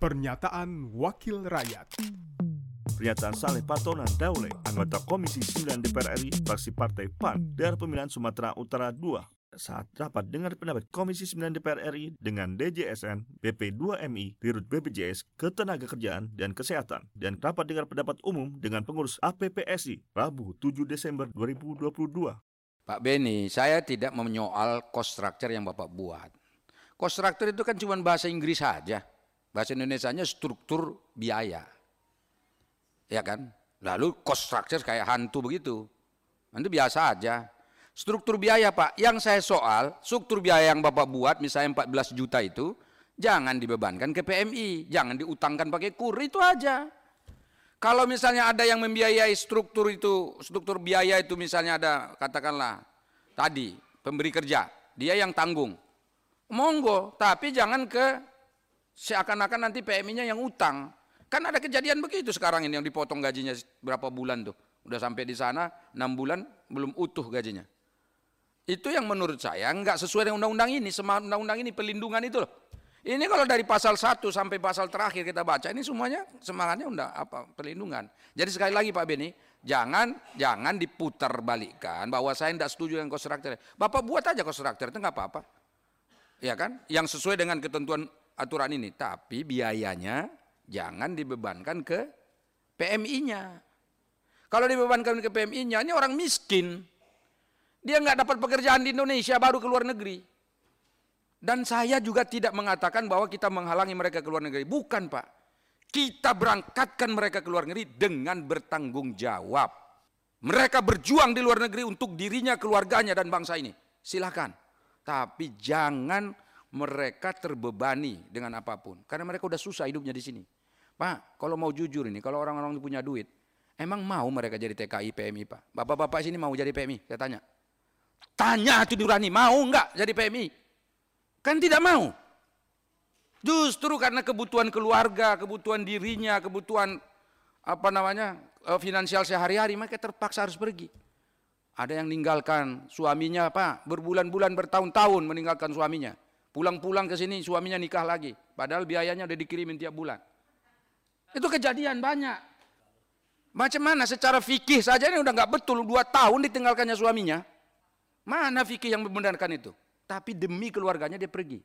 Pernyataan Wakil Rakyat Pernyataan Saleh Patonan Daule, anggota Komisi 9 DPR RI, fraksi Partai PAN, daerah pemilihan Sumatera Utara 2, saat rapat dengar pendapat Komisi 9 DPR RI dengan DJSN, BP2MI, Dirut BPJS, Ketenagakerjaan dan Kesehatan, dan rapat dengar pendapat umum dengan pengurus APPSI, Rabu 7 Desember 2022. Pak Beni, saya tidak menyoal cost structure yang Bapak buat. Cost structure itu kan cuma bahasa Inggris saja. Bahasa Indonesia-nya struktur biaya. Ya kan? Lalu cost structure kayak hantu begitu. Itu biasa aja. Struktur biaya Pak, yang saya soal, struktur biaya yang Bapak buat misalnya 14 juta itu, jangan dibebankan ke PMI, jangan diutangkan pakai kur, itu aja. Kalau misalnya ada yang membiayai struktur itu, struktur biaya itu misalnya ada katakanlah tadi pemberi kerja, dia yang tanggung. Monggo, tapi jangan ke seakan-akan nanti PMI-nya yang utang. Kan ada kejadian begitu sekarang ini yang dipotong gajinya berapa bulan tuh. Udah sampai di sana 6 bulan belum utuh gajinya. Itu yang menurut saya nggak sesuai dengan undang-undang ini. Undang-undang ini pelindungan itu loh. Ini kalau dari pasal 1 sampai pasal terakhir kita baca ini semuanya semangatnya undang apa perlindungan. Jadi sekali lagi Pak Beni, jangan jangan diputar balikkan bahwa saya tidak setuju dengan kontraktor. Bapak buat aja kontraktor itu nggak apa-apa ya kan? Yang sesuai dengan ketentuan aturan ini. Tapi biayanya jangan dibebankan ke PMI-nya. Kalau dibebankan ke PMI-nya, ini orang miskin. Dia nggak dapat pekerjaan di Indonesia, baru ke luar negeri. Dan saya juga tidak mengatakan bahwa kita menghalangi mereka ke luar negeri. Bukan Pak. Kita berangkatkan mereka ke luar negeri dengan bertanggung jawab. Mereka berjuang di luar negeri untuk dirinya, keluarganya, dan bangsa ini. Silakan. Tapi jangan mereka terbebani dengan apa pun. Karena mereka udah susah hidupnya di sini. Pak, kalau mau jujur ini, kalau orang-orang punya duit, emang mau mereka jadi TKI PMI Pak? Bapak-bapak sini mau jadi PMI? Saya tanya. Tanya hati nurani, mau enggak jadi PMI? Kan tidak mau. Justru karena kebutuhan keluarga, kebutuhan dirinya, kebutuhan apa namanya eh, finansial sehari-hari, mereka terpaksa harus pergi. Ada yang meninggalkan suaminya apa? Berbulan-bulan bertahun-tahun meninggalkan suaminya. Pulang-pulang ke sini suaminya nikah lagi. Padahal biayanya udah dikirimin tiap bulan. Itu kejadian banyak. Macam mana secara fikih saja ini udah nggak betul dua tahun ditinggalkannya suaminya. Mana fikih yang membenarkan itu? Tapi demi keluarganya dia pergi.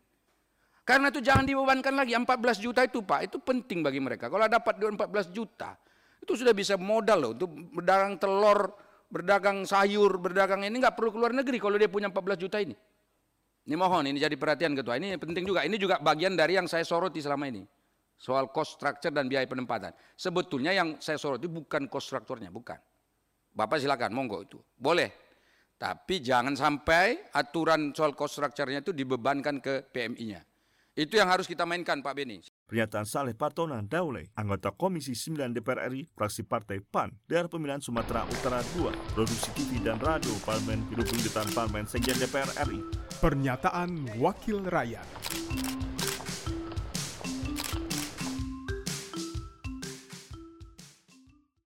Karena itu jangan dibebankan lagi 14 juta itu Pak, itu penting bagi mereka. Kalau dapat 14 juta, itu sudah bisa modal loh untuk berdagang telur berdagang sayur, berdagang ini nggak perlu keluar negeri kalau dia punya 14 juta ini. Ini mohon, ini jadi perhatian ketua. Ini penting juga. Ini juga bagian dari yang saya soroti selama ini. Soal cost structure dan biaya penempatan. Sebetulnya yang saya soroti bukan cost structure-nya, bukan. Bapak silakan, monggo itu. Boleh. Tapi jangan sampai aturan soal cost structure-nya itu dibebankan ke PMI-nya. Itu yang harus kita mainkan Pak Beni. Pernyataan Saleh Patonan Daule, anggota Komisi 9 DPR RI, fraksi Partai PAN, daerah pemilihan Sumatera Utara 2, produksi TV dan radio Parlemen Hidup Pemerintahan Parlemen Sekjen DPR RI. Pernyataan Wakil Rakyat